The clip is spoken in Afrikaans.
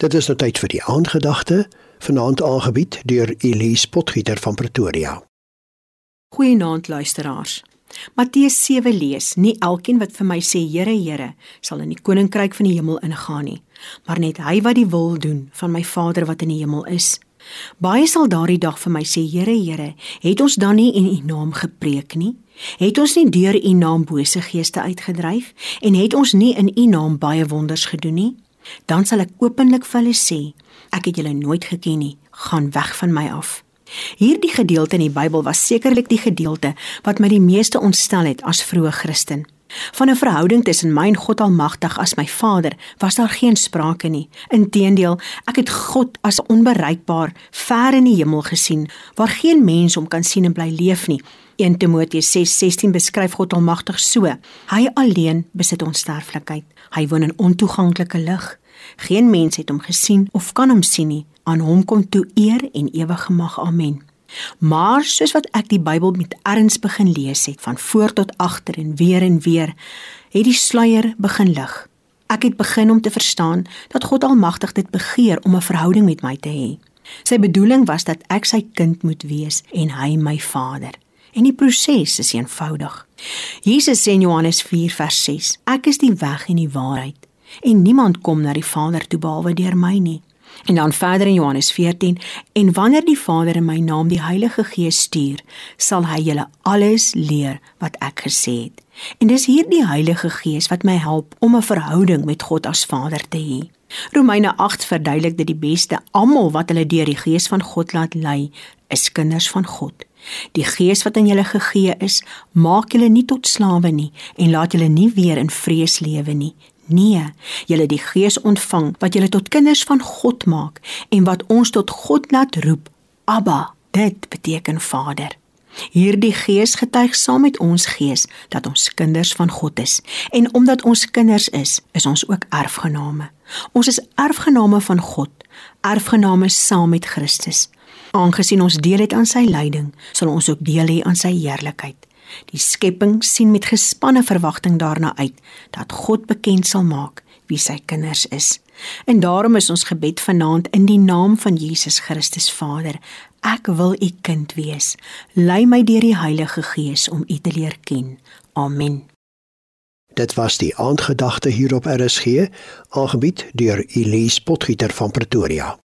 Dit is nou tyd vir die aandgedagte, vanaand aangebied deur Elise Potgieter van Pretoria. Goeienaand luisteraars. Matteus 7 lees: Nie elkeen wat vir my sê Here, Here, sal in die koninkryk van die hemel ingaan nie, maar net hy wat die wil doen van my Vader wat in die hemel is. Baie sal daardie dag vir my sê Here, Here, het ons dan nie in U naam gepreek nie? Het ons nie deur U naam bose geeste uitgedryf en het ons nie in U naam baie wonders gedoen nie? Dan sal ek openlik vir hulle sê, ek het julle nooit geken nie, gaan weg van my af. Hierdie gedeelte in die Bybel was sekerlik die gedeelte wat my die meeste ontstel het as vroeë Christen. Van 'n verhouding tussen my en God Almagtig as my Vader was daar geen sprake nie. Inteendeel, ek het God as onbereikbaar, ver in die hemel gesien, waar geen mens hom kan sien en bly leef nie. 1 Timoteus 6:16 beskryf God Almagtig so: Hy alleen besit onsterflikheid. Hy woon in ontoeganklike lig. Geen mens het hom gesien of kan hom sien nie. Aan hom kom toe eer en ewige mag. Amen. Maar soos wat ek die Bybel met erns begin lees het van voor tot agter en weer en weer, het die sluier begin lig. Ek het begin om te verstaan dat God Almagtig dit begeer om 'n verhouding met my te hê. Sy bedoeling was dat ek sy kind moet wees en hy my Vader. En die proses is eenvoudig. Jesus sê in Johannes 4:6: Ek is die weg en die waarheid en niemand kom na die Vader toe behalwe deur my nie. En dan verder in Johannes 14 en wanneer die Vader in my naam die Heilige Gees stuur, sal hy julle alles leer wat ek gesê het. En dis hierdie Heilige Gees wat my help om 'n verhouding met God as Vader te hê. Romeine 8 verduidelik dit die beste: almal wat hulle deur die Gees van God laat lei, is kinders van God. Die Gees wat aan julle gegee is, maak julle nie tot slawe nie en laat julle nie weer in vrees lewe nie. Nee, julle die Gees ontvang wat julle tot kinders van God maak en wat ons tot God laat roep. Abba, dit beteken Vader. Hierdie Gees getuig saam met ons gees dat ons kinders van God is en omdat ons kinders is, is ons ook erfgename. Ons is erfgename van God, erfgename saam met Christus. Aangesien ons deel het aan sy lyding, sal ons ook deel hê aan sy heerlikheid. Die skepping sien met gespanne verwagting daarna uit dat God bekend sal maak wie sy kinders is. En daarom is ons gebed vanaand in die naam van Jesus Christus Vader. Ek wil u kind wees. Lei my deur die Heilige Gees om u te leer ken. Amen. Dit was die aandgedagte hier op RSG, aangebied deur Elise Potgieter van Pretoria.